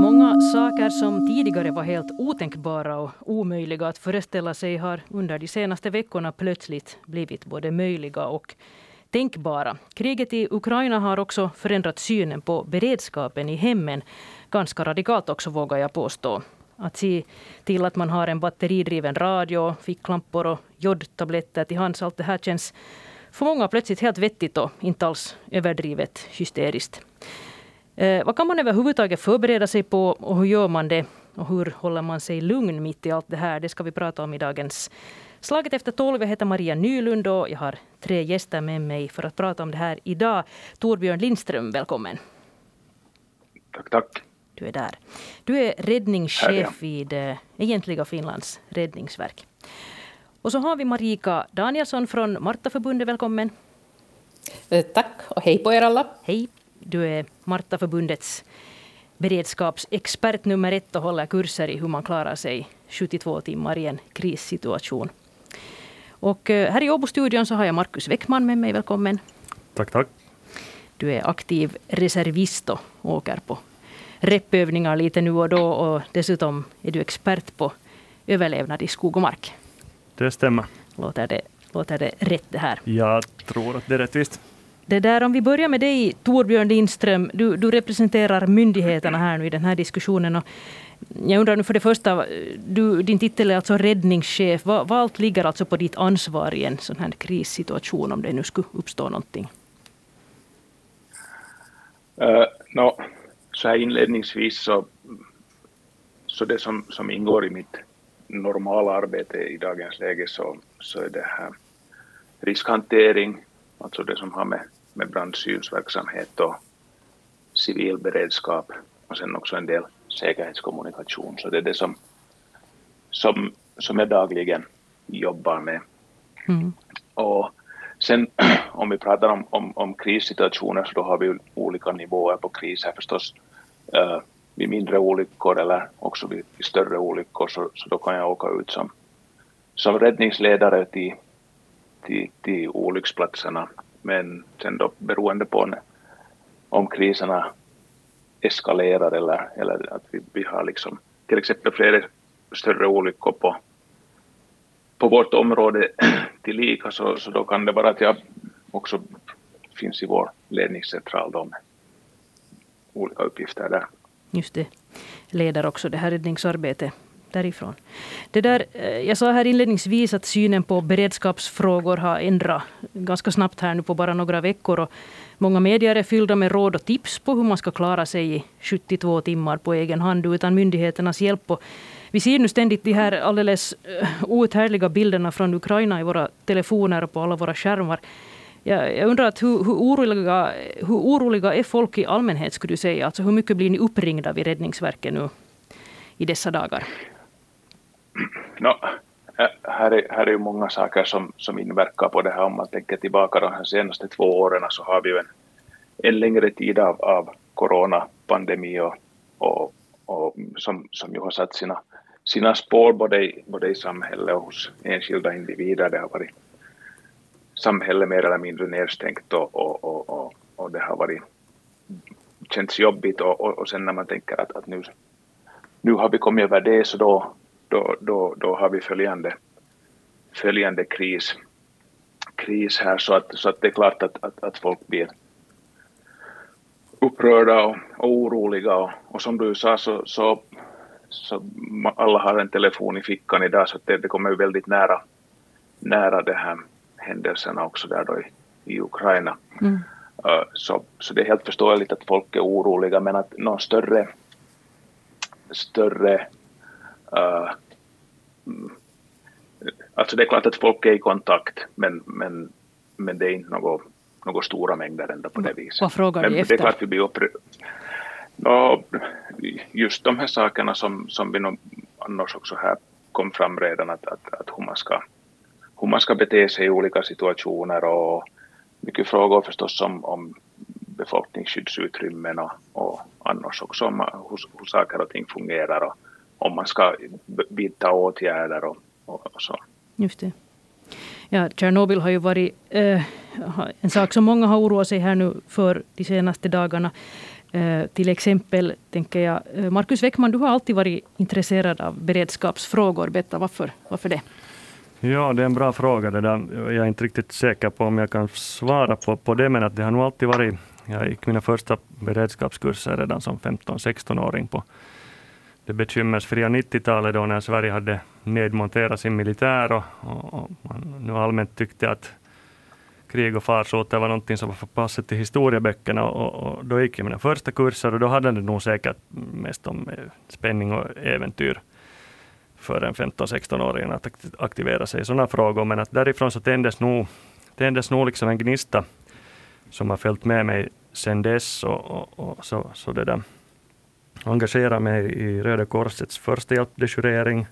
Många saker som tidigare var helt otänkbara och omöjliga att föreställa sig har under de senaste veckorna plötsligt blivit både möjliga och tänkbara. Kriget i Ukraina har också förändrat synen på beredskapen i hemmen ganska radikalt också vågar jag påstå. Att se till att man har en batteridriven radio, ficklampor och jodtabletter till hands, allt det här känns för många plötsligt helt vettigt och inte alls överdrivet hysteriskt. Eh, vad kan man överhuvudtaget förbereda sig på och hur gör man det? Och hur håller man sig lugn mitt i allt det här? Det ska vi prata om i dagens Slaget efter tolv. Jag heter Maria Nylund och jag har tre gäster med mig för att prata om det här idag. Torbjörn Lindström, välkommen. Tack, tack. Du är där. Du är räddningschef vid äh, egentliga Finlands räddningsverk. Och så har vi Marika Danielsson från Martaförbundet. Välkommen. Eh, tack och hej på er alla. Hej. Du är Martaförbundets beredskapsexpert nummer ett och håller kurser i hur man klarar sig 72 timmar i en krissituation. Och eh, här i Åbo-studion så har jag Markus Weckman med mig. Välkommen. Tack, tack. Du är aktiv reservist och åker på repövningar lite nu och då. Och dessutom är du expert på överlevnad i skog och mark. Det stämmer. Låter det, låter det rätt det här? Jag tror att det är rättvist. Det där, om vi börjar med dig, Torbjörn Lindström. Du, du representerar myndigheterna här nu i den här diskussionen. Och jag undrar nu för det första, du, din titel är alltså räddningschef. Vad, vad allt ligger alltså på ditt ansvar i en sån här krissituation om det nu skulle uppstå någonting? Uh, no, så här inledningsvis så, så det som, som ingår i mitt normala arbete i dagens läge så, så är det här riskhantering, alltså det som har med, med brandsynsverksamhet och civil beredskap och sen också en del säkerhetskommunikation. Så det är det som, som, som jag dagligen jobbar med. Mm. Och sen om vi pratar om, om, om krissituationer så då har vi olika nivåer på kriser förstås. Uh, vid mindre olyckor eller också vid, vid större olyckor så, så då kan jag åka ut som, som räddningsledare till, till, till olycksplatserna. Men sen då beroende på om kriserna eskalerar eller, eller att vi, vi har liksom till exempel flera större olyckor på, på vårt område tillika så, så då kan det vara att jag också finns i vår ledningscentral då med olika uppgifter där. Just det. Leder också det här räddningsarbetet därifrån. Det där, eh, jag sa här inledningsvis att synen på beredskapsfrågor har ändrat ganska snabbt här nu på bara några veckor. Och många medier är fyllda med råd och tips på hur man ska klara sig i 72 timmar på egen hand utan myndigheternas hjälp. Och vi ser nu ständigt de här alldeles eh, outhärdliga bilderna från Ukraina i våra telefoner och på alla våra skärmar. Jag, jag undrar att hur, hur, oroliga, hur oroliga är folk i allmänhet, skulle du säga? Alltså hur mycket blir ni uppringda vid Räddningsverket nu i dessa dagar? No, här, är, här är ju många saker som, som inverkar på det här. Om man tänker tillbaka de här senaste två åren så har vi ju en, en längre tid av, av coronapandemi och, och, och som, som ju har satt sina, sina spår både i, både i samhället och hos enskilda individer. Det har varit samhället mer eller mindre nedstängt och, och, och, och, och det har varit känts jobbigt och, och, och sen när man tänker att, att nu, nu har vi kommit över det så då, då, då, då har vi följande, följande kris, kris här. Så att, så att det är klart att, att, att folk blir upprörda och, och oroliga. Och, och, som du sa så, så, så alla har en telefon i fickan idag så att det, det kommer ju väldigt nära, nära det här händelserna också där då i, i Ukraina. Mm. Så, så det är helt förståeligt att folk är oroliga men att någon större, större uh, alltså det är klart att folk är i kontakt men, men, men det är inte något, något stora mängder ändå på det viset. Vad frågar men de efter? Det är klart vi blir. No, just de här sakerna som, som vi nog annars också här kom fram redan att, att, att hur man ska hur man ska bete sig i olika situationer och mycket frågor förstås om, om befolkningsskyddsutrymmen och, och annars också om hur, hur saker och ting fungerar och om man ska vidta åtgärder och, och, och så. Just det. Ja, Tjernobyl har ju varit eh, en sak som många har oroat sig här nu för de senaste dagarna. Eh, till exempel tänker jag, eh, Markus Weckman, du har alltid varit intresserad av beredskapsfrågor. Berätta varför, varför det? Ja, det är en bra fråga. Det där. Jag är inte riktigt säker på om jag kan svara på, på det, men att det har nog alltid varit... Jag gick mina första beredskapskurser redan som 15-16-åring på det bekymmersfria 90-talet då när Sverige hade nedmonterat sin militär och, och, och man nu allmänt tyckte att krig och farsoter var någonting som var förpassat till historieböckerna. Och, och, då gick jag mina första kurser och då hade det nog säkert mest om eh, spänning och äventyr för en 15-16-åring att aktivera sig i sådana frågor. Men att därifrån så tändes nog, tändes nog liksom en gnista som har följt med mig sedan dess. Och, och, och så, så det där engagerade mig i Röda Korsets första hjälpdejurering.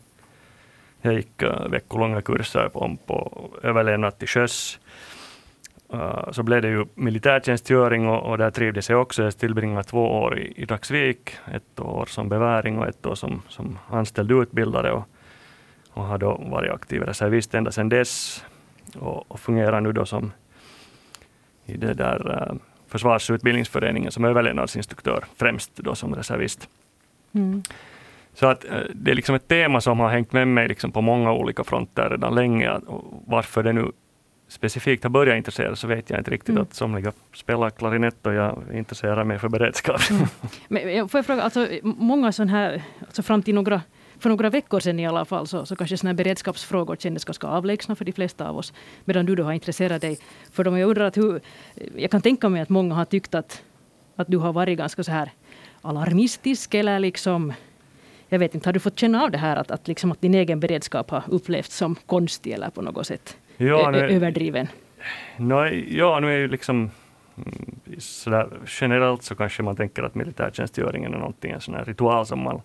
Jag gick äh, veckolånga kurser om på överlevnad till sjöss. Uh, så blev det ju militärtjänstgöring och, och där trivdes jag också. Jag tillbringade två år i, i Dagsvik, ett år som beväring och ett år som, som anställd utbildare och, och har då varit aktiv reservist ända sedan dess och, och fungerar nu då som i det där uh, Försvarsutbildningsföreningen som överlevnadsinstruktör, främst då som reservist. Mm. Så att eh, det är liksom ett tema som har hängt med mig liksom på många olika fronter redan länge. Varför det nu specifikt har börjat intressera så vet jag inte riktigt. Mm. att Somliga spelar klarinett och jag intresserar mig för beredskap. Mm. Men får jag fråga, alltså, många sådana här, alltså fram till några för några veckor sedan i alla fall så, så kanske såna beredskapsfrågor kändes ganska avlägsna för de flesta av oss. Medan du då har intresserat dig för dem. Jag undrar att hur, jag kan tänka mig att många har tyckt att, att du har varit ganska så här alarmistisk eller liksom jag vet inte, har du fått känna av det här att, att, liksom att din egen beredskap har upplevts som konstig eller på något sätt ja, nu, överdriven? No, ja, nu är ju liksom mm, sådär, generellt så kanske man tänker att militärtjänstgöringen är någonting, en sån här ritual som man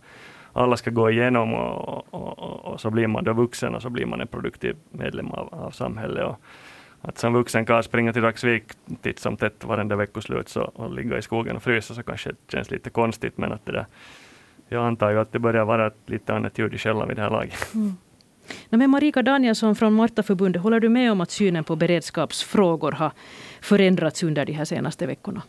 alla ska gå igenom och, och, och, och, så blir man då vuxen och så blir man en produktiv medlem av, av samhället. Och att som vuxen kan springa till Dagsvik titt som tätt varenda veckoslut så, och ligga i skogen och frysa så kanske det känns lite konstigt men att det där, jag antar ju att det börjar vara ett lite annat ljud i skällan vid det här laget. Mm men Marika Danielsson från Martaförbundet, håller du med om att synen på beredskapsfrågor har förändrats under de här senaste veckorna?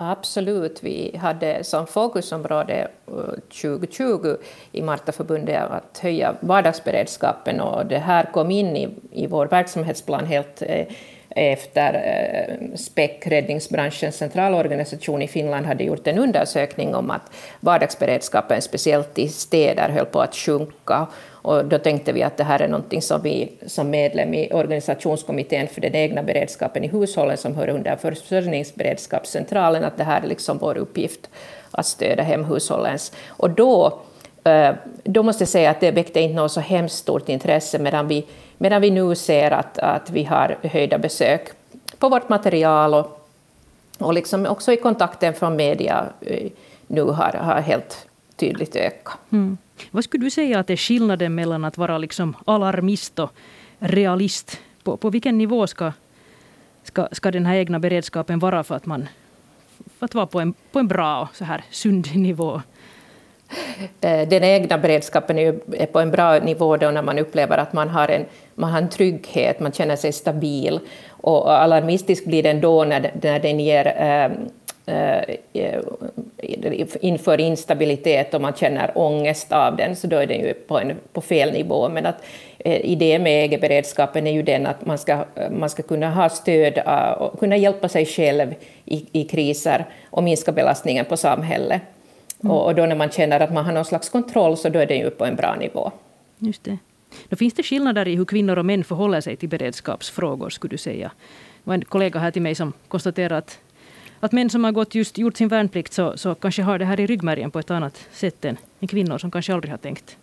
Absolut. Vi hade som fokusområde eh, 2020 i Martaförbundet att höja vardagsberedskapen och det här kom in i, i vår verksamhetsplan helt eh, efter eh, SPEC, räddningsbranschens centralorganisation i Finland, hade gjort en undersökning om att vardagsberedskapen, speciellt i städer, höll på att sjunka. Och då tänkte vi att det här är någonting som vi som medlem i organisationskommittén för den egna beredskapen i hushållen, som hör under försörjningsberedskapscentralen, att det här är liksom vår uppgift att stödja hemhushållens. Och då, eh, då måste jag säga att det väckte inte något så hemskt stort intresse, medan vi, medan vi nu ser att, att vi har höjda besök på vårt material och, och liksom också i kontakten från media eh, nu har, har helt tydligt ökat. Mm. Vad skulle du säga att är skillnaden mellan att vara liksom alarmist och realist? På, på vilken nivå ska, ska, ska den här egna beredskapen vara för att man för att vara på en, på en bra och så här sund nivå? Eh, den egna beredskapen är på en bra nivå då när man upplever att man har en, man har en trygghet, man känner sig stabil. Och alarmistisk blir den då när, när den ger Eh, inför instabilitet och man känner ångest av den, så då är den ju på, en, på fel nivå. Men att eh, idén med egenberedskapen är ju den att man ska, man ska kunna ha stöd och kunna hjälpa sig själv i, i kriser och minska belastningen på samhället. Mm. Och, och, då när man känner att man har någon slags kontroll så då är den ju på en bra nivå. Just det. Då finns det skillnader i hur kvinnor och män förhåller sig till beredskapsfrågor, skulle du säga? Det var en kollega här till mig som konstaterade att att män som har gått just, gjort sin värnplikt så, så kanske har det här i ryggmärgen på ett annat sätt än, än kvinnor som kanske aldrig har tänkt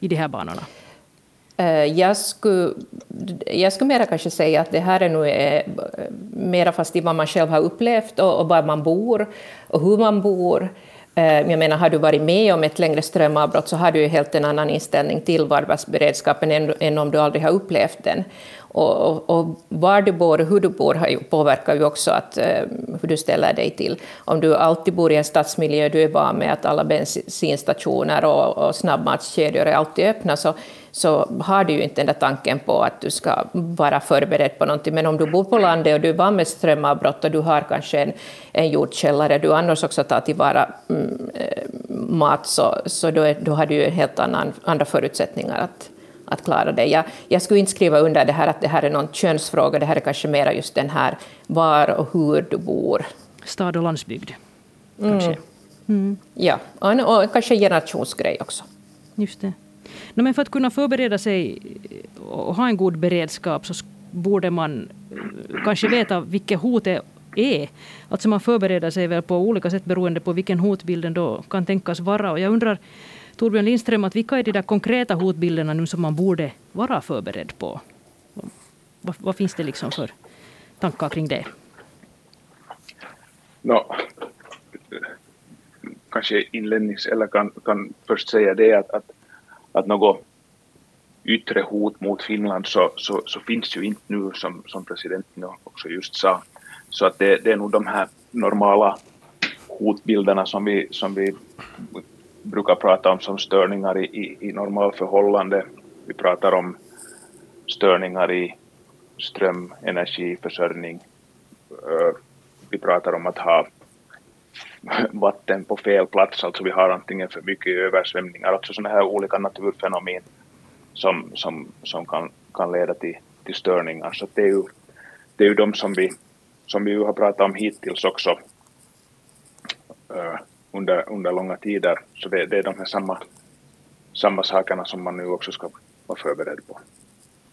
i de här banorna? Eh, jag skulle, jag skulle mera kanske säga att det här är nog eh, mera fast i vad man själv har upplevt och, och var man bor och hur man bor. Eh, jag menar, har du varit med om ett längre strömavbrott så har du ju helt en annan inställning till vardagsberedskapen än, än om du aldrig har upplevt den. Och, och, och, var du bor och hur du bor har ju, påverkar ju också att, eh, hur du ställer dig till. Om du alltid bor i en stadsmiljö, du är van med att alla bensinstationer och, och snabbmatskedjor är alltid öppna, så, så har du ju inte den där tanken på att du ska vara förberedd på någonting. Men om du bor på landet och du är van med strömavbrott och du har kanske en, en jordkällare, du annars också tar tillvara mm, eh, mat, så, så då, är, då har du ju helt annan, andra förutsättningar att, att klara det. Jag, jag skulle inte skriva under det här att det här är någon könsfråga, det här är kanske mera just den här var och hur du bor. Stad och landsbygd, kanske. Mm. Mm. Ja, och, en, och kanske generationsgrej också. Just det. No, men för att kunna förbereda sig och ha en god beredskap så borde man eh, kanske veta vilket hotet är. Alltså man förbereder sig väl på olika sätt beroende på vilken hotbilden då kan tänkas vara. Och jag undrar, Torbjörn Lindström, att vilka är de där konkreta hotbilderna nu som man borde vara förberedd på? Vad, vad finns det liksom för tankar kring det? No, kanske inlednings eller kan, kan först säga det att, att, att något yttre hot mot Finland så, så, så finns ju inte nu som, som presidenten också just sa. Så att det, det är nog de här normala hotbilderna som vi, som vi brukar prata om som störningar i, i, i normalförhållande. Vi pratar om störningar i ström, energiförsörjning. Eh, vi pratar om att ha vatten på fel plats, alltså vi har antingen för mycket översvämningar, alltså sådana här olika naturfenomen som, som, som kan, kan leda till, till störningar. Så det är ju, det är ju de som vi, som vi har pratat om hittills också eh, under, under långa tider. Så det, det är de här samma, samma sakerna som man nu också ska vara förberedd på.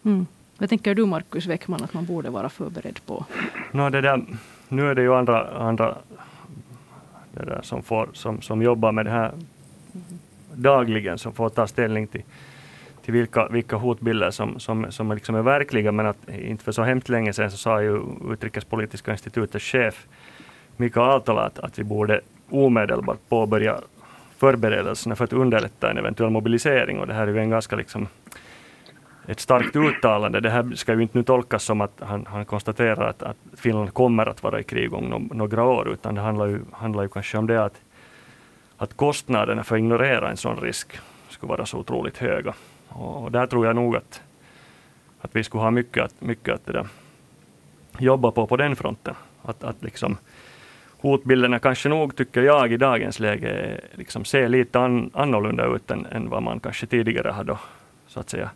Mm. Vad tänker du Markus Weckman att man borde vara förberedd på? No, det där, nu är det ju andra, andra det där, som, får, som, som jobbar med det här dagligen som får ta ställning till, till vilka, vilka hotbilder som, som, som liksom är verkliga. Men att inte för så hemskt länge sedan så sa ju Utrikespolitiska institutets chef Mika Aaltola att, att vi borde omedelbart påbörja förberedelserna för att underlätta en eventuell mobilisering. Och det här är ju en ganska liksom ett starkt uttalande. Det här ska ju inte nu tolkas som att han, han konstaterar att, att Finland kommer att vara i krig om no, några år, utan det handlar ju, handlar ju kanske om det att, att kostnaderna för att ignorera en sån risk skulle vara så otroligt höga. Och, och där tror jag nog att, att vi skulle ha mycket att, mycket att där, jobba på på den fronten. Att, att liksom, hotbilderna kanske nog, tycker jag, i dagens läge liksom ser lite an, annorlunda ut än, än vad man kanske tidigare hade så att säga,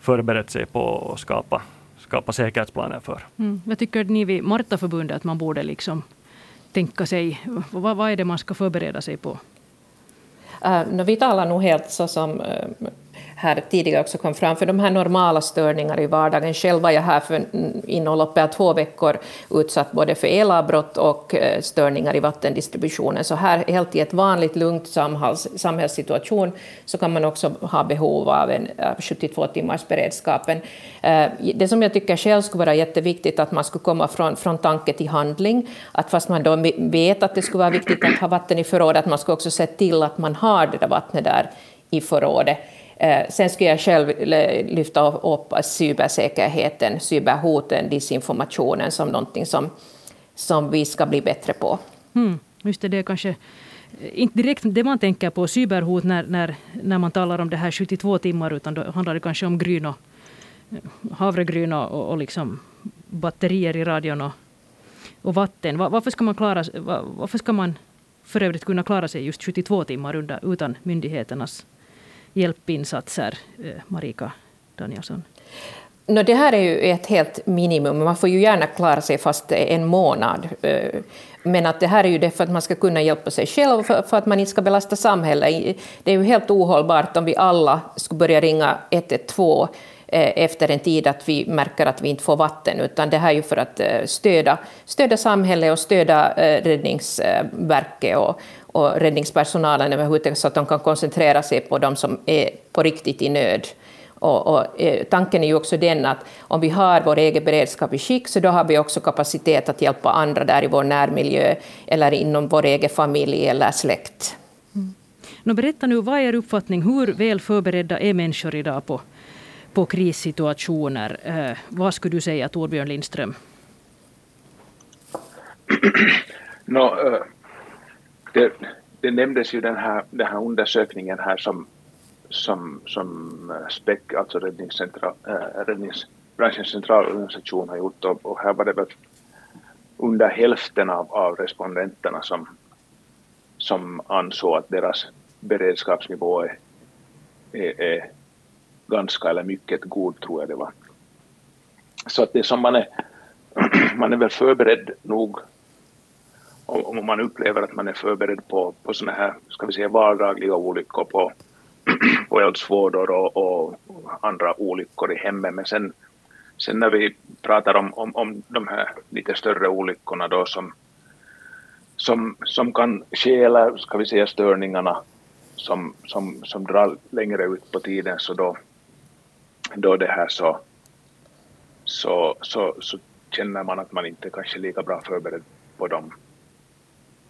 förberett sig på att skapa, skapa säkerhetsplaner för. Mm. Vad tycker ni vid Martaförbundet att man borde liksom tänka sig? Vad, vad är det man ska förbereda sig på? Uh, vi talar nog helt så som uh, här tidigare också kom fram, för de här normala störningar i vardagen. Själv var jag här för inom loppet av två veckor utsatt både för elavbrott och eh, störningar i vattendistributionen. Så här, helt i ett vanligt lugnt samhälls, samhällssituation, så kan man också ha behov av en 72 timmars beredskapen. Eh, det som jag tycker själv skulle vara jätteviktigt, att man skulle komma från, från tanke till handling. Att fast man då vet att det skulle vara viktigt att ha vatten i förrådet, att man skulle också se till att man har det där vattnet där i förrådet. Eh, sen skulle jag själv eh, lyfta upp cybersäkerheten, cyberhoten, disinformationen som någonting som, som vi ska bli bättre på. Mm, just det, det är kanske eh, inte direkt det man tänker på, cyberhot, när, när, när man talar om det här 72 timmar, utan då handlar det kanske om gryn och, havregryn och, och liksom batterier i radion och, och vatten. Varför ska man klara varför ska man för övrigt kunna klara sig just 72 timmar under, utan myndigheternas hjälpinsatser, eh, Marika Danielsson? No, det här är ju ett helt minimum. Man får ju gärna klara sig fast en månad. Eh, men att det här är ju det för att man ska kunna hjälpa sig själv, för, för att man inte ska belasta samhället. Det är ju helt ohållbart om vi alla skulle börja ringa 112 eh, efter en tid att vi märker att vi inte får vatten, utan det här är ju för att stödja, stödja samhället och stödja Räddningsverket och, och räddningspersonalen överhuvudtaget så att de kan koncentrera sig på de som är på riktigt i nöd. Och, och, eh, tanken är ju också den att om vi har vår egen beredskap i skick så då har vi också kapacitet att hjälpa andra där i vår närmiljö eller inom vår egen familj eller släkt. Mm. Nå, berätta nu, vad är er uppfattning? Hur väl förberedda är människor idag på, på krissituationer? Eh, vad skulle du säga, Torbjörn Lindström? no, det, det nämndes ju den här, den här undersökningen här som, som, som eh, SPEC, alltså räddningscentral, äh, eh, räddningsbranschens centralorganisation har gjort och, och här var det väl under hälften av, av respondenterna som, som ansåg att deras beredskapsnivå är, är, är ganska eller mycket god, tror jag det var. Så att det som man är, man är väl förberedd nog om man upplever att man är förberedd på, på sådana här, ska vi säga vardagliga olyckor på, på eldsvådor och, och, andra olyckor i hemmet. Men sen, sen när vi pratar om, om, om de här lite större olyckorna då som, som, som kan ske, eller ska vi säga störningarna som, som, som drar längre ut på tiden, så då, då det här så, så, så, så känner man att man inte kanske är lika bra förberedd på dem.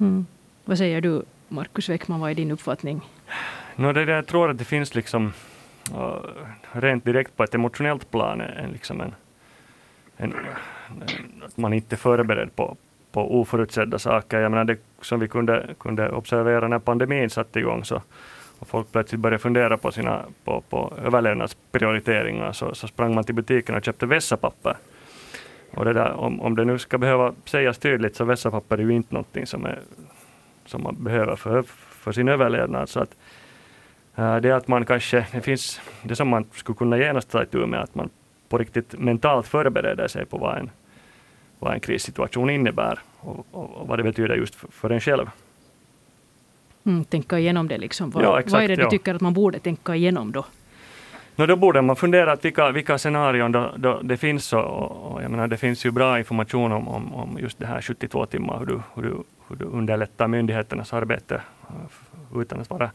Mm. Vad säger du, Markus Weckman, vad är din uppfattning? No, det där, jag tror att det finns liksom, uh, rent direkt på ett emotionellt plan, en, liksom en, en, att man inte är förberedd på, på oförutsedda saker. Jag menar det som vi kunde, kunde observera när pandemin satte igång, så, och folk plötsligt började fundera på sina på, på överlevnadsprioriteringar, så, så sprang man till butiken och köpte vässapapper. Och det där, om, om det nu ska behöva sägas tydligt, så vässapapper är ju inte någonting som, är, som man behöver för, för sin överlevnad. Så att, äh, det att man kanske, det finns det som man skulle kunna genast ta itu med, att man på riktigt mentalt förbereder sig på vad en, vad en krissituation innebär och, och, och vad det betyder just för, för en själv. Mm, tänka igenom det liksom. Vad, ja, exakt, vad är det du ja. tycker att man borde tänka igenom då? No, då borde man fundera att vilka, vilka scenarion då, då det finns. Och, och, jag menar, det finns ju bra information om, om, om just det här 72 timmar, hur du, hur, du, hur du underlättar myndigheternas arbete eh, utan att vara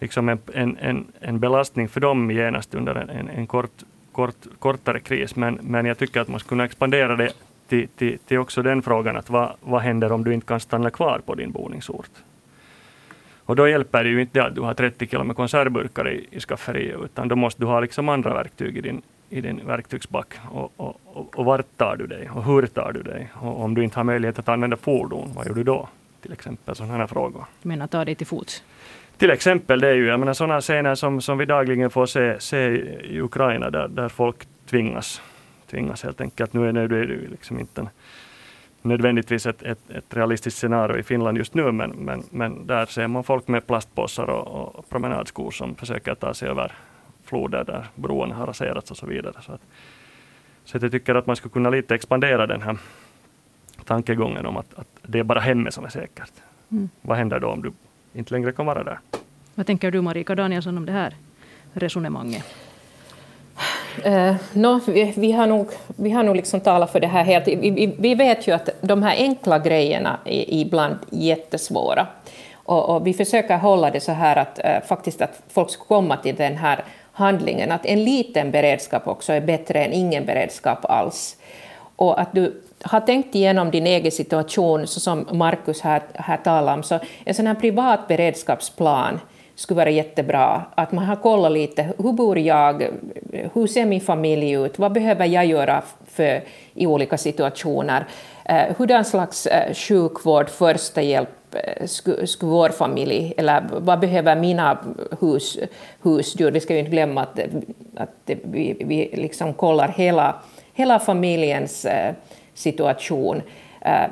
liksom en, en, en, en belastning för dem genast under en, en, en kort, kort, kortare kris. Men, men jag tycker att man skulle kunna expandera det till, till, till också den frågan att vad, vad händer om du inte kan stanna kvar på din boningsort? Och då hjälper det ju inte att du har 30 kilo med konservburkar i, i skafferiet, utan då måste du ha liksom andra verktyg i din, i din verktygsback. Och, och, och, och vart tar du dig? Och hur tar du dig? Och om du inte har möjlighet att använda fordon, vad gör du då? Till exempel sådana här frågor. Du menar ta dig till fots? Till exempel, det är ju jag menar, sådana scener som, som vi dagligen får se, se i Ukraina, där, där folk tvingas, tvingas helt enkelt. Nu är det, nu är det liksom inte en nödvändigtvis ett, ett, ett, realistiskt scenario i Finland just nu, men, men, men där ser man folk med plastpåsar och, och promenadskor som försöker ta sig över floder där broarna har raserats och så vidare. Så, att, så att jag tycker att man skulle kunna lite expandera den här tankegången om att, att det är bara hemmet som är säkert. Mm. Vad händer då om du inte längre kan vara där? Vad tänker du Marika Danielsson om det här resonemanget? Eh, uh, no, vi, vi, har nog, vi har nog liksom talat för det här helt... Vi, vi, vi vet ju att de här enkla grejerna är ibland jättesvåra. Och, och vi försöker hålla det så här att uh, faktiskt att folk ska komma till den här handlingen, att en liten beredskap också är bättre än ingen beredskap alls. Och att du har tänkt igenom din egen situation, så som Markus här, här talar om, så en sån här privat beredskapsplan skulle vara jättebra. Att man har kollat lite, hur bor jag, hur ser min familj ut, vad behöver jag göra för, i olika situationer, eh, hurdan slags eh, sjukvård, första hjälp eh, skulle, sku vår familj, eller vad behöver mina hus, husdjur? Vi ska ju inte glömma att, att vi, vi liksom kollar hela, hela familjens eh, situation. Eh,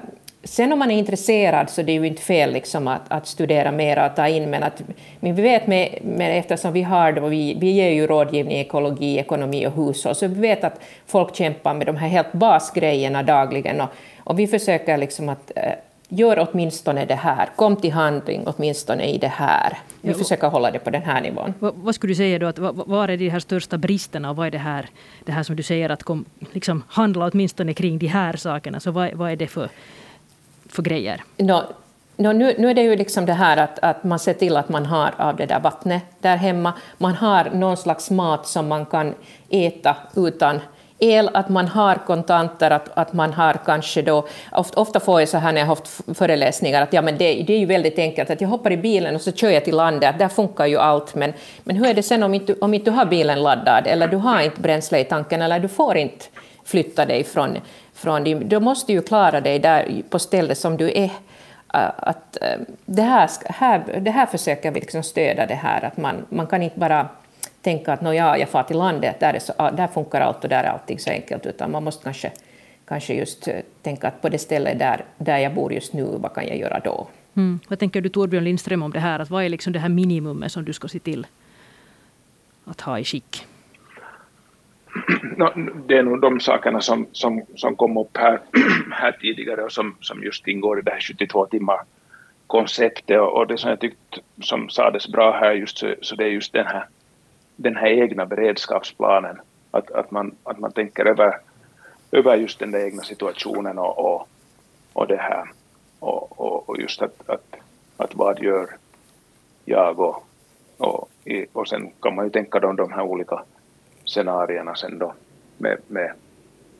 Sen om man är intresserad så det är ju inte fel liksom att, att studera mer och ta in, men, att, men vi vet med, med, eftersom vi har det, vi, vi ger ju rådgivning i ekologi, ekonomi och hushåll, så vi vet att folk kämpar med de här helt basgrejerna dagligen och, och vi försöker liksom att äh, gör åtminstone det här, kom till handling åtminstone i det här. Vi ja, försöker hålla det på den här nivån. Vad, vad skulle du säga då, att, vad, var är de här största bristerna och vad är det här, det här som du säger att kom, liksom, handla åtminstone kring de här sakerna, så vad, vad är det för för grejer? No, no, nu, nu är det ju liksom det här att, att man ser till att man har av det där vattnet där hemma. Man har någon slags mat som man kan äta utan el, att man har kontanter, att, att man har kanske då... Ofta, ofta får jag så här när jag har haft föreläsningar att ja, men det, det är ju väldigt enkelt att jag hoppar i bilen och så kör jag till landet, där funkar ju allt, men, men hur är det sen om inte, om inte du har bilen laddad eller du har inte bränsle i tanken eller du får inte flytta dig från, från din... Du måste ju klara dig där på stället som du är. Att det, här, här, det här försöker vi liksom stödja, det här att man, man kan inte bara tänka att ja, jag far till landet, där, är så, där funkar allt och där är allting så enkelt, utan man måste kanske, kanske just tänka att på det stället där, där jag bor just nu, vad kan jag göra då? Mm. Vad tänker du Torbjörn Lindström om det här? Att vad är liksom det här minimumet som du ska se till att ha i skick? No, det är nog de sakerna som, som, som kom upp här, här tidigare och som, som just ingår i det här 72 timmar konceptet och, och det som jag tyckte som sades bra här just så, så det är just den här, den här egna beredskapsplanen. Att, att, man, att man tänker över, över just den där egna situationen och, och, och det här. Och, och, och just att, att, att vad gör jag och, och, och sen kan man ju tänka då de här olika scenarierna sen då med, med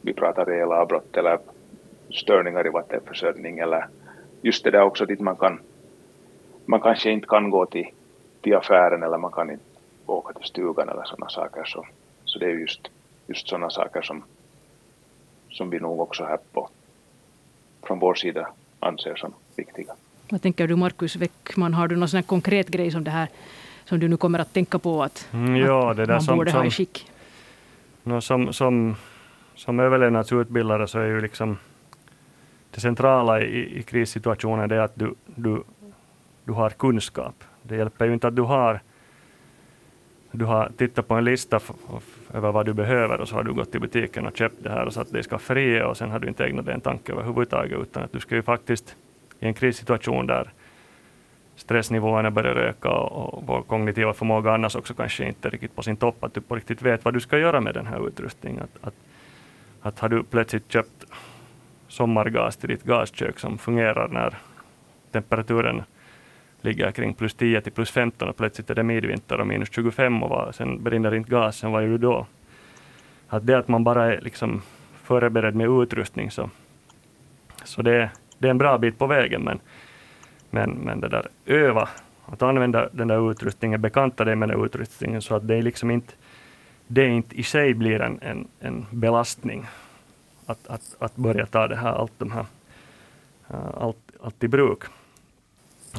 vi pratar elavbrott eller störningar i vattenförsörjning eller just det där också dit man kan man kanske inte kan gå till, till affären eller man kan inte åka till stugan eller sådana saker så, så det är just, just sådana saker som, som vi nog också här på från vår sida anser som viktiga. Vad tänker du Markus Weckman, har du någon sån konkret grej som det här som du nu kommer att tänka på att, mm, ja, det där man som, borde som, ha i skick? No, som, som, som överlevnadsutbildare så är ju liksom det centrala i, i krissituationen det är att du, du, du har kunskap. Det hjälper ju inte att du har du har tittat på en lista över vad du behöver och så har du gått till butiken och köpt det här och satt det i skafferiet och sen har du inte ägnat dig en tanke överhuvudtaget utan att du ska ju faktiskt i en krissituation där stressnivåerna börjar öka och, vår kognitiva förmåga annars också kanske inte riktigt på sin topp, att du på riktigt vet vad du ska göra med den här utrustningen. Att, att, att har du plötsligt köpt sommargas till ditt gaskök som fungerar när temperaturen ligger kring plus 10 till plus 15 och plötsligt är det midvinter och minus 25 och vad, sen brinner inte gasen, vad gör du då? Att det att man bara är liksom förberedd med utrustning så, så det, det är en bra bit på vägen men men, men det där öva, att använda den där utrustningen, bekanta dig med den utrustningen så att det liksom inte, det inte i sig blir en, en, en belastning att, att, att börja ta det här, allt, de här, eh, allt, allt i bruk.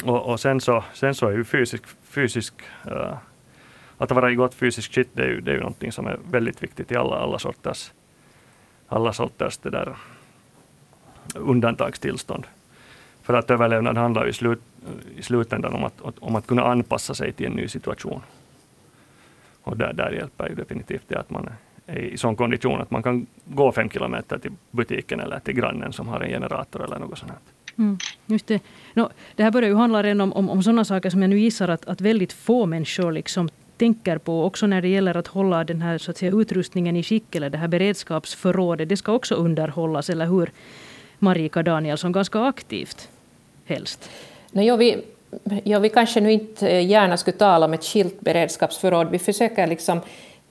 Och, och sen, så, sen så är ju fysisk, fysisk uh, att vara i gott fysiskt skick, det är ju, det är ju någonting som är väldigt viktigt i alla, alla sorters, alla sorters det där undantagstillstånd. För att överlevnad handlar i, slut, i slutändan om att, om att kunna anpassa sig till en ny situation. Och där, där hjälper ju definitivt det att man är i sån kondition att man kan gå fem kilometer till butiken eller till grannen som har en generator eller något sånt. Mm, just det. No, det här börjar ju handla redan om, om, om sådana saker som jag nu gissar att, att väldigt få människor liksom tänker på, också när det gäller att hålla den här så att säga, utrustningen i skick, eller det här beredskapsförrådet, det ska också underhållas, eller hur? Marika Danielsson, ganska aktivt helst? No, jo, vi, jo, vi kanske nu inte eh, gärna skulle tala om ett skilt beredskapsförråd. Vi försöker liksom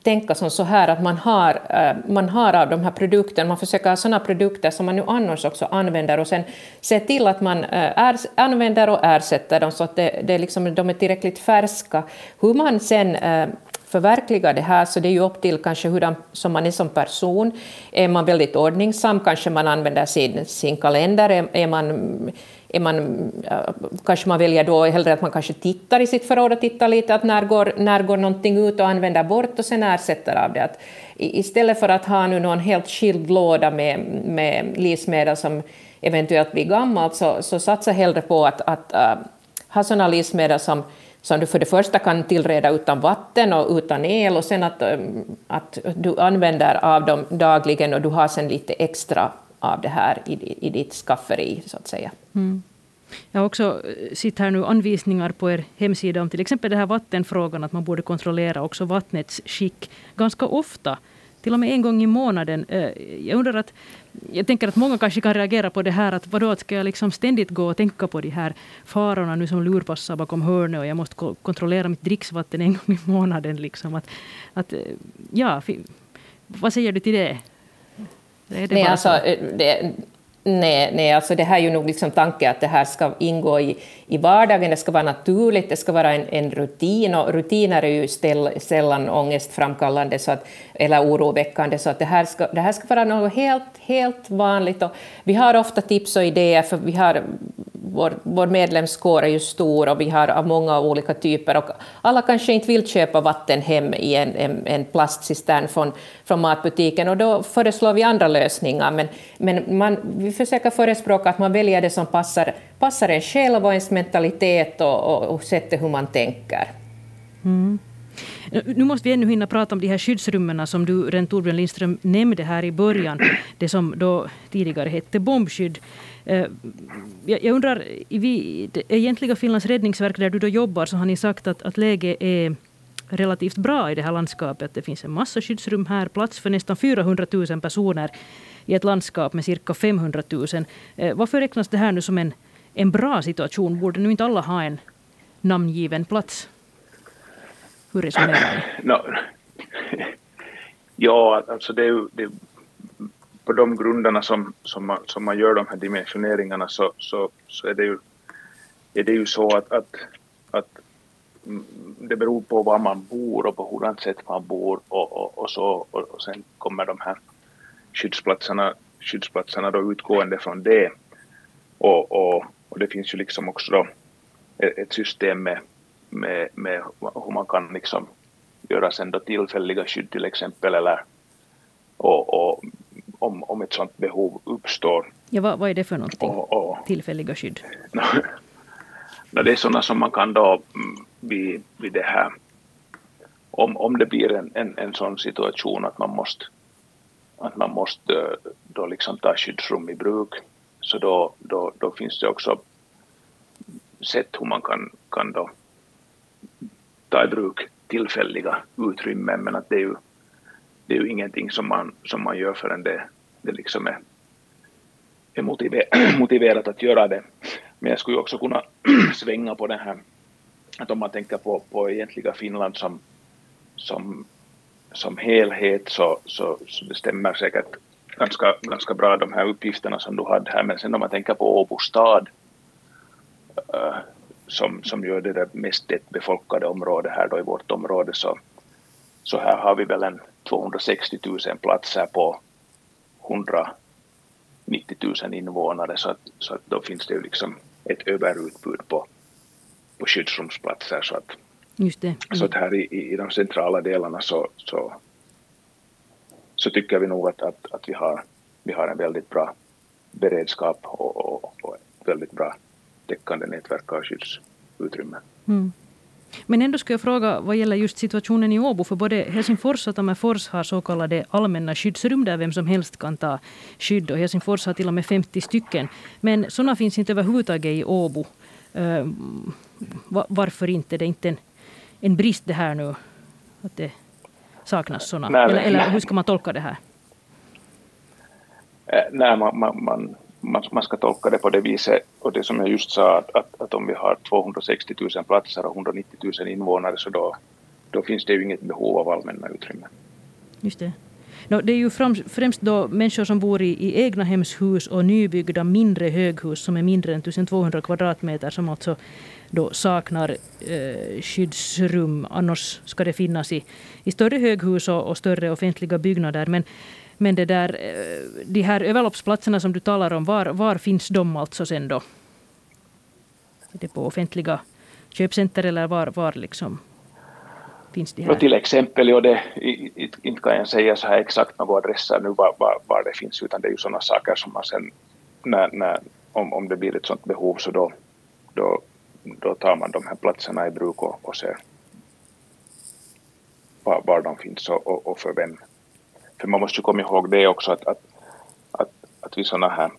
tänka som så här att man har, eh, man har av de här produkterna, man försöker ha sådana produkter som man nu annars också använder och sen se till att man eh, är, använder och ersätter dem så att det, det liksom, de är tillräckligt färska. Hur man sen förverkliga det här, så det är ju upp till kanske hur som man är som person. Är man väldigt ordningsam kanske man använder sin, sin kalender, är, är man är man, äh, kanske man väljer då hellre att man kanske tittar i sitt förråd och tittar lite att när går, när går någonting ut och använder bort och sen ersätter av det. Att istället för att ha nu någon helt skild låda med, med livsmedel som eventuellt blir gammalt så, så satsa hellre på att, att uh, ha sådana livsmedel som som du för det första kan tillreda utan vatten och utan el och sen att, äh, att du använder av dem dagligen och du har sen lite extra av det här i, i ditt skafferi, så att säga. Mm. Jag har också eh, sett här nu anvisningar på er hemsida om till exempel den här vattenfrågan, att man borde kontrollera också vattnets skick ganska ofta, till och med en gång i månaden. Eh, jag undrar att, jag tänker att många kanske kan reagera på det här att vadå, ska jag liksom ständigt gå och tänka på de här farorna nu som lurpassar bakom hörnet och jag måste kontrollera mitt dricksvatten en gång i månaden. Liksom. Att, att, eh, ja, vad säger du till det? Det Nej, alltså, det, Nej, nej alltså det här är ju nog liksom tanken att det här ska ingå i, i vardagen, det ska vara naturligt, det ska vara en, en rutin, och rutiner är ju ställ, sällan ångestframkallande så att, eller oroväckande, så att det här ska, det här ska vara något helt, helt vanligt. Och vi har ofta tips och idéer, för vi har vår, vår medlemskår är ju stor och vi har av många olika typer och alla kanske inte vill köpa vatten hem i en, en, en plastcistern från, från matbutiken och då föreslår vi andra lösningar. Men, men man, vi försöker förespråka att man väljer det som passar, passar en själv och ens mentalitet och, och, och sättet hur man tänker. Mm. Nu måste vi ännu hinna prata om de här skyddsrummen som du, Ren Torbjörn Lindström, nämnde här i början. Det som då tidigare hette bombskydd. Eh, jag undrar, i det egentliga Finlands räddningsverk där du då jobbar så har ni sagt att, att läget är relativt bra i det här landskapet. Det finns en massa skyddsrum här, plats för nästan 400 000 personer i ett landskap med cirka 500 000. Eh, varför räknas det här nu som en, en bra situation? Borde nu inte alla ha en namngiven plats? Hur resonerar ni? No. Ja, alltså det är ju det, på de grunderna som, som, man, som man gör de här dimensioneringarna så, så, så är, det ju, är det ju så att, att, att det beror på var man bor och på hurdant sätt man bor och, och, och så och, och sen kommer de här skyddsplatserna, skyddsplatserna då utgående från det. Och, och, och det finns ju liksom också då ett system med, med, med hur man kan liksom göra sen då tillfälliga skydd till exempel eller och, och om, om ett sådant behov uppstår. Ja, vad, vad är det för någonting? Och, och, Tillfälliga skydd? no, det är sådana som man kan då mm, vid, vid det här om, om det blir en, en, en sån situation att man måste att man måste eh, då liksom ta skyddsrum i bruk så då, då, då finns det också sätt hur man kan, kan då ta i bruk tillfälliga utrymmen men att det är ju, det är ju ingenting som man, som man gör förrän det, det liksom är, är motiver, motiverat att göra det. Men jag skulle också kunna svänga på det här att om man tänker på, på egentliga Finland som, som, som helhet så, så, så det stämmer säkert ganska, ganska bra de här uppgifterna som du hade här. Men sen om man tänker på Åbo stad äh, som, som ju är det mest befolkade området här då i vårt område så, så här har vi väl en 260 000 platser på 190 000 invånare. Så att, så att då finns det ju liksom ett överutbud på, på skyddsrumsplatser. Så att, Just det. Mm. så att här i, i de centrala delarna så, så, så tycker vi nog att, att, att vi, har, vi har en väldigt bra beredskap och, och, och väldigt bra täckande nätverk av skyddsutrymmen. Mm. Men ändå skulle jag fråga vad gäller just situationen i Åbo, för både Helsingfors och Tammerfors har så kallade allmänna skyddsrum där vem som helst kan ta skydd och Helsingfors har till och med 50 stycken. Men sådana finns inte överhuvudtaget i Åbo. Uh, varför inte? Det är inte en, en brist det här nu att det saknas sådana? eller, eller hur ska man tolka det här? Eh, nej, man, man, man, man, man ska tolka det på det viset och det som jag just sa att, att, att om vi har 260 000 platser och 190 000 invånare så då, då finns det ju inget behov av allmänna utrymmen. Just det. No, det är ju främst då människor som bor i, i egna hemshus och nybyggda mindre höghus som är mindre än 1200 kvadratmeter som alltså då saknar eh, skyddsrum. Annars ska det finnas i, i större höghus och, och större offentliga byggnader. Men men det där, eh, de här överloppsplatserna som du talar om, var, var finns de alltså sen då? Är det på offentliga köpcenter eller var, var liksom finns de här? till exempel, ja, det, inte kan jag säga så här exakt några adresser nu var, var, var det finns, utan det är ju sådana saker som man sen, när, när, om, om det blir ett sådant behov, så då, då, då tar man de här platserna i bruk och, och ser var, var de finns och, och, och för vem för man måste ju komma ihåg det också att, att, att, att vid sådana här,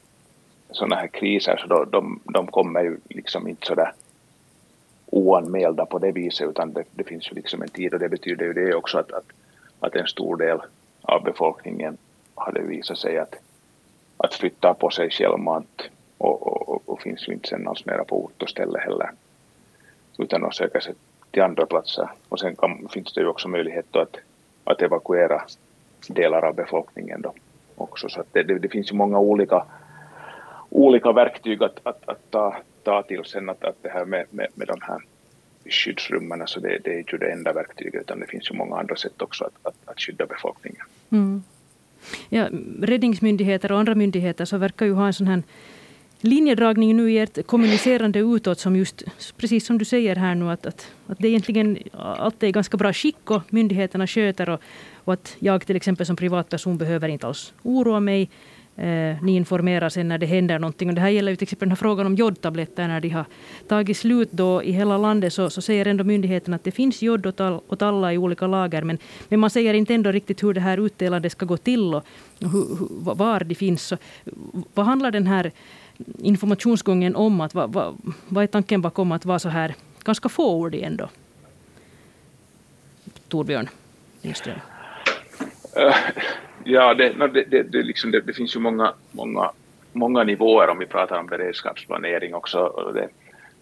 såna här kriser så då, de, de kommer ju liksom inte sådär oanmälda på det viset utan det, det, finns ju liksom en tid och det betyder ju det också att, att, att en stor del av befolkningen hade visat sig att, att flytta på sig självmant och, och, och, och finns ju inte sen alls mera på ort och ställe heller utan att söka sig till andra platser och sen kan, finns det ju också möjlighet att, att evakuera delar av befolkningen då också. Så det, det, det, finns ju många olika, olika verktyg att, att, att ta, ta till sen att, att det här med, med, med de här skyddsrummen, alltså det, det är ju det enda verktyget utan det finns ju många andra sätt också att, att, att skydda befolkningen. Mm. Ja, räddningsmyndigheter och andra myndigheter så verkar ju ha en sån här linjedragning nu i ert kommunicerande utåt som just, precis som du säger här nu, att, att, att det egentligen allt är ganska bra skick och myndigheterna sköter och, och att jag till exempel som privatperson behöver inte alls oroa mig. Eh, ni informerar sen när det händer någonting. Och det här gäller ju till exempel den här frågan om jodtabletter. När de har tagit slut då i hela landet så, så säger ändå myndigheten att det finns jod åt, all, åt alla i olika lager. Men, men man säger inte ändå riktigt hur det här utdelandet ska gå till och hur, hur, var det finns. Så, vad handlar den här informationsgången om? Att, vad, vad, vad är tanken bakom att vara så här ganska fåordig ändå? Torbjörn Lindström. Eh, Ja, det, det, det, det, liksom, det, det finns ju många, många, många nivåer om vi pratar om beredskapsplanering också. Det,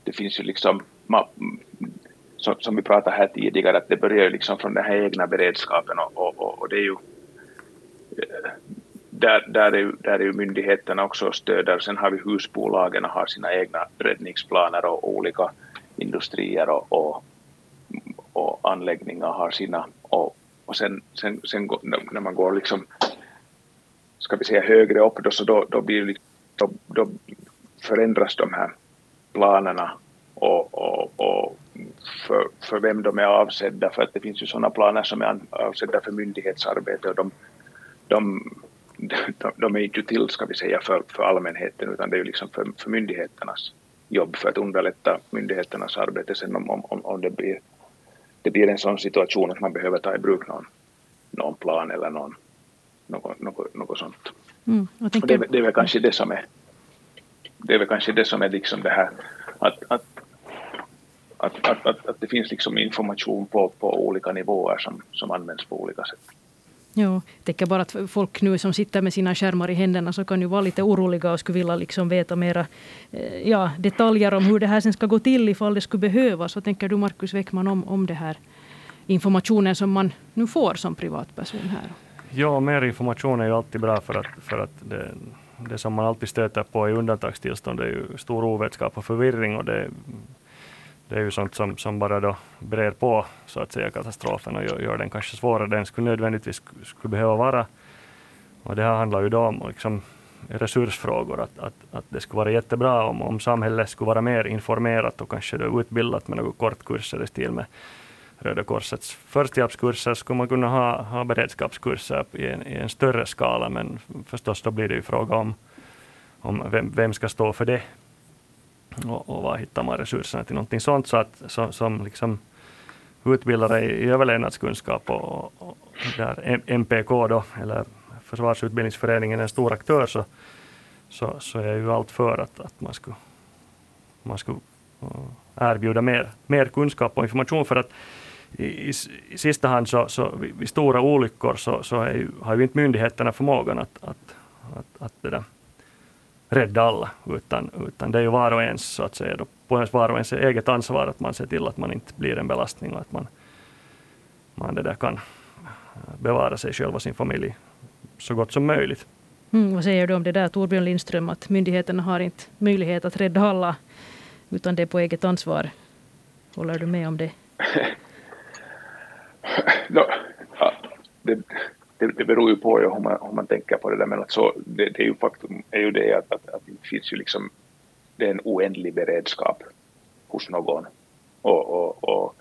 det finns ju liksom, som, som vi pratade här tidigare, att det börjar ju liksom från den här egna beredskapen och, och, och det är ju eh, där, där, är, där är ju myndigheterna också stöder. Sen har vi husbolagen och har sina egna räddningsplaner och olika industrier och, och, och anläggningar har sina. Och, och sen, sen, sen när man går liksom, ska vi säga högre upp, då, så då, då, blir, liksom, då, då förändras de här planerna och, och, och för, för vem de är avsedda, för att det finns ju sådana planer som är avsedda för myndighetsarbete och de, de de, de är inte till, ska vi säga, för, för allmänheten utan det är ju liksom för, för myndigheternas jobb för att underlätta myndigheternas arbete. Sen om, om, om det, blir, det blir en sån situation att man behöver ta i bruk någon, någon plan eller någon, något, något, något sånt. Mm, och det, det är väl kanske det som är det är väl kanske det som är liksom det här att, att, att, att, att, att det finns liksom information på, på olika nivåer som, som används på olika sätt. Ja, jag tänker bara att folk nu som sitter med sina skärmar i händerna så kan ju vara lite oroliga och skulle vilja liksom veta mera eh, ja, detaljer om hur det här sen ska gå till ifall det skulle behövas. Vad tänker du Markus Weckman om, om det här informationen som man nu får som privatperson här? Ja, mer information är ju alltid bra för att, för att det, det som man alltid stöter på i undantagstillstånd är ju stor ovetskap och förvirring och det det är ju sånt som, som bara då brer på så att säga katastrofen och gör, gör den kanske svårare än den skulle nödvändigtvis skulle behöva vara. Och det här handlar ju då om liksom resursfrågor, att, att, att det skulle vara jättebra om, om samhället skulle vara mer informerat och kanske då utbildat med några kortkurser i stil med Röda Korsets förstehjälpskurser skulle man kunna ha, ha beredskapskurser i en, i en större skala, men förstås då blir det ju fråga om, om vem, vem ska stå för det? Och, och var hittar man resurserna till någonting sånt. Så att, som, som liksom utbildare i överlevnadskunskap och, och där MPK då, eller Försvarsutbildningsföreningen är en stor aktör så, så, så är ju allt för att, att man skulle, man skulle eh, erbjuda mer, mer kunskap och information. För att i, i, i sista hand så, så vid, vid stora olyckor så, så ju, har ju inte myndigheterna förmågan att, att, att, att det där, rädda alla, utan, utan det är ju var och ens, så att säga, då, på ens var och ens eget ansvar att man ser till att man inte blir en belastning och att man, man det där kan bevara sig själv och sin familj så gott som möjligt. Mm, vad säger du om det där Torbjörn Lindström, att myndigheterna har inte möjlighet att rädda alla, utan det är på eget ansvar. Håller du med om det? no, ja, det det, det beror ju på hur man, hur man tänker på det där, men alltså, det, det är ju faktum är ju det att, att, att det finns ju liksom, det är en oändlig beredskap hos någon. Och, och, och,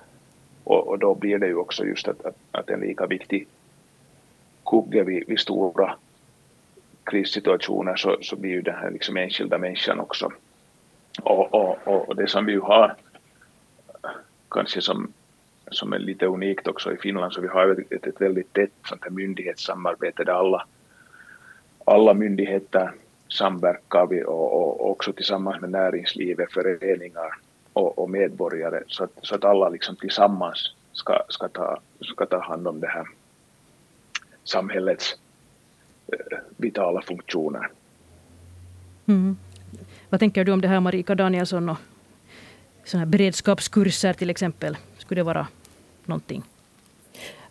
och, och då blir det ju också just att, att, att en lika viktig kugge vid, vid stora krissituationer så, så blir ju den här liksom enskilda människan också. Och, och, och det som vi ju har kanske som som är lite unikt också i Finland, så vi har ett, ett väldigt tätt sånt här myndighetssamarbete där alla, alla myndigheter samverkar vi och, och också tillsammans med näringslivet, föreningar och, och medborgare så att, så att alla liksom tillsammans ska, ska, ta, ska ta hand om det här samhällets eh, vitala funktioner. Mm. Vad tänker du om det här Marika Danielsson och såna här beredskapskurser till exempel? Skulle det vara någonting?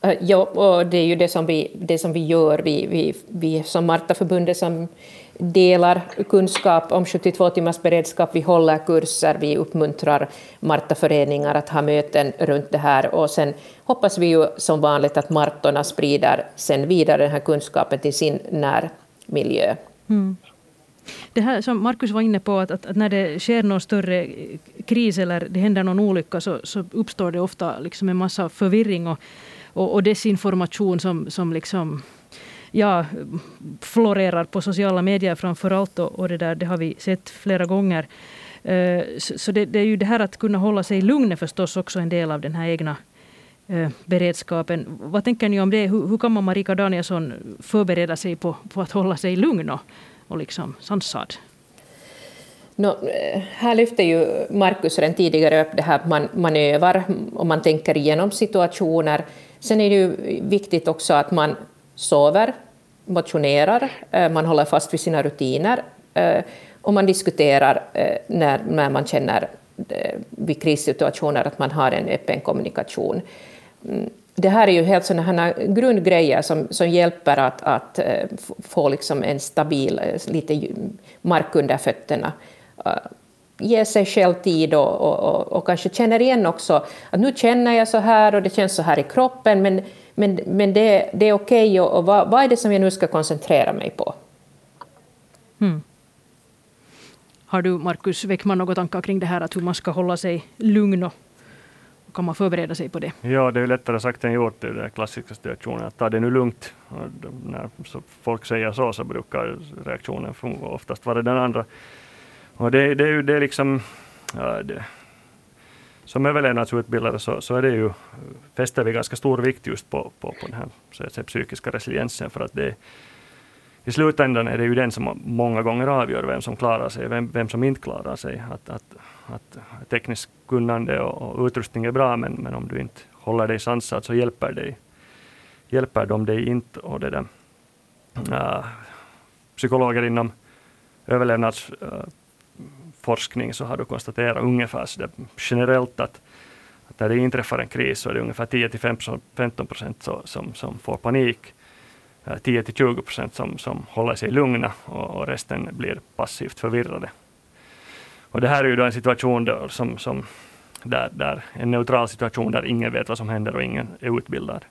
Uh, ja, och det är ju det som vi, det som vi gör. Vi, vi, vi som Martaförbundet som delar kunskap om 72 timmars beredskap, vi håller kurser, vi uppmuntrar Martaföreningar att ha möten runt det här och sen hoppas vi ju som vanligt att Martorna sprider sen vidare den här kunskapen till sin närmiljö. Mm. Det här som Markus var inne på, att, att, att, när det sker någon större kris eller det händer någon olycka så, så uppstår det ofta liksom en massa förvirring och, och, och desinformation som, som liksom ja, florerar på sociala medier framför allt. Och, och det, där, det har vi sett flera gånger. Uh, så, så det, det, är ju det här att kunna hålla sig lugn förstås också en del av den här egna uh, beredskapen. Vad tänker ni om det? Hur, hur kan man, Marika Danielsson, förbereda sig på, på att hålla sig lugn och, och liksom sansad? No, eh, här lyfter ju Markus redan tidigare upp det här att man, man övar och man tänker igenom situationer. Sen är det ju viktigt också att man sover, motionerar, eh, man håller fast vid sina rutiner eh, och man diskuterar när, när man känner vid krissituationer att man har en öppen kommunikation. Mm. Det här är ju helt sådana grundgrejer som, som hjälper att, att eh, få liksom en stabil, eh, lite mark under fötterna. Eh, ge sig själv tid och, och, och, och kanske känner igen också att nu känner jag så här och det känns så här i kroppen, men men, men det, det är okej, okay och, och vad, vad, är det som jag nu ska koncentrera mig på? Mm. Har du, Markus Weckman, några tankar kring det här att hur man ska hålla sig lugn och kan man förbereda sig på det? Ja, det är lättare sagt än gjort i den klassiska situationen. Att ta det nu lugnt. Och när folk säger så, så brukar reaktionen oftast vara den andra. Och det, det är ju det är liksom... Ja, det, som överlevnadsutbildare så, så är det ju, fäster vi ganska stor vikt just på, på, på den här så att säga, psykiska resiliensen för att det i slutändan är det ju den som många gånger avgör vem som klarar sig, vem, vem som inte klarar sig. Att, att, att tekniskt kunnande och, och utrustning är bra, men, men om du inte håller dig sansad så hjälper, dig, hjälper de dig inte. Och det där. Uh, psykologer inom överlevnadsforskning uh, så har du konstaterat ungefär så där, generellt att, att när det inträffar en kris så är det ungefär 10 till 15 procent som, som får panik. 10-20 procent som, som håller sig lugna och, och, resten blir passivt förvirrade. Och det här är ju då en situation då, som, som där, där, en neutral situation där ingen vet vad som händer och ingen är utbildad.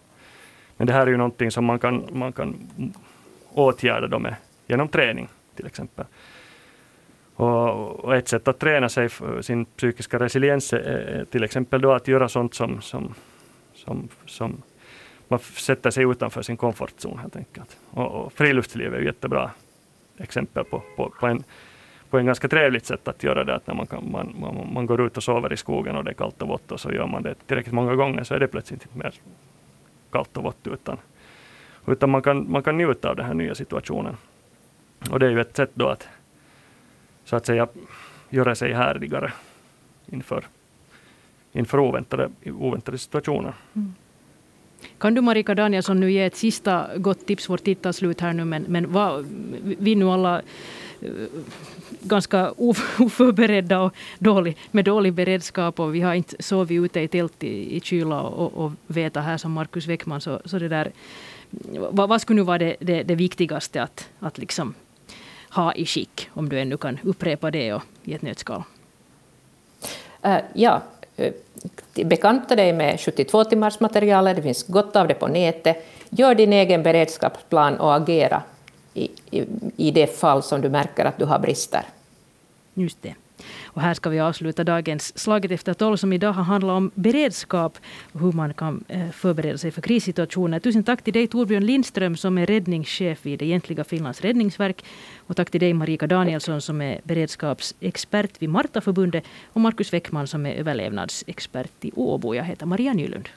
Men det här är ju någonting som man kan, man kan åtgärda då med, genom träning till exempel. Och, och, ett sätt att träna sig för sin psykiska resiliens är till exempel då att göra sånt som, som, som, som man sätter sig utanför sin komfortzon helt enkelt. Och, och friluftsliv är ju jättebra exempel på, på, på, en, på en ganska trevligt sätt att göra det. Att när man, kan, man, man, man går ut och sover i skogen och det är kallt och vått och så gör man det tillräckligt många gånger så är det plötsligt inte mer kallt och vått utan, utan man, kan, man kan njuta av den här nya situationen. Och det är ju ett sätt då att så att säga göra sig härdigare inför, inför oväntade, oväntade situationer. Mm. Kan du Marika Danielsson nu ge ett sista gott tips? Vårt tid tar slut här nu, men, men vad, vi nu alla eh, ganska oförberedda och dålig, med dålig beredskap och vi har inte sovit ute i tält i, i kyla och, och veta här som Markus Weckman. Så, så det där, vad, vad skulle nu vara det, det, det viktigaste att, att liksom ha i skick, om du ännu kan upprepa det och, i ett nötskal? Uh, ja, Eh, bekanta dig med 72 timmars materialet, det finns gott av det på nätet. Gör din egen beredskapsplan och agera i, i, i det fall som du märker att du har brister. Just det. Och här ska vi avsluta dagens Slaget efter tolv som idag har handlat om beredskap och hur man kan eh, förbereda sig för krissituationer. Tusen tack till dig Torbjörn Lindström som är räddningschef vid egentliga Finlands räddningsverk. Och tack till dig Marika Danielsson som är beredskapsexpert vid Martaförbundet och Markus Weckman som är överlevnadsexpert i Åbo. Jag heter Maria Nylund.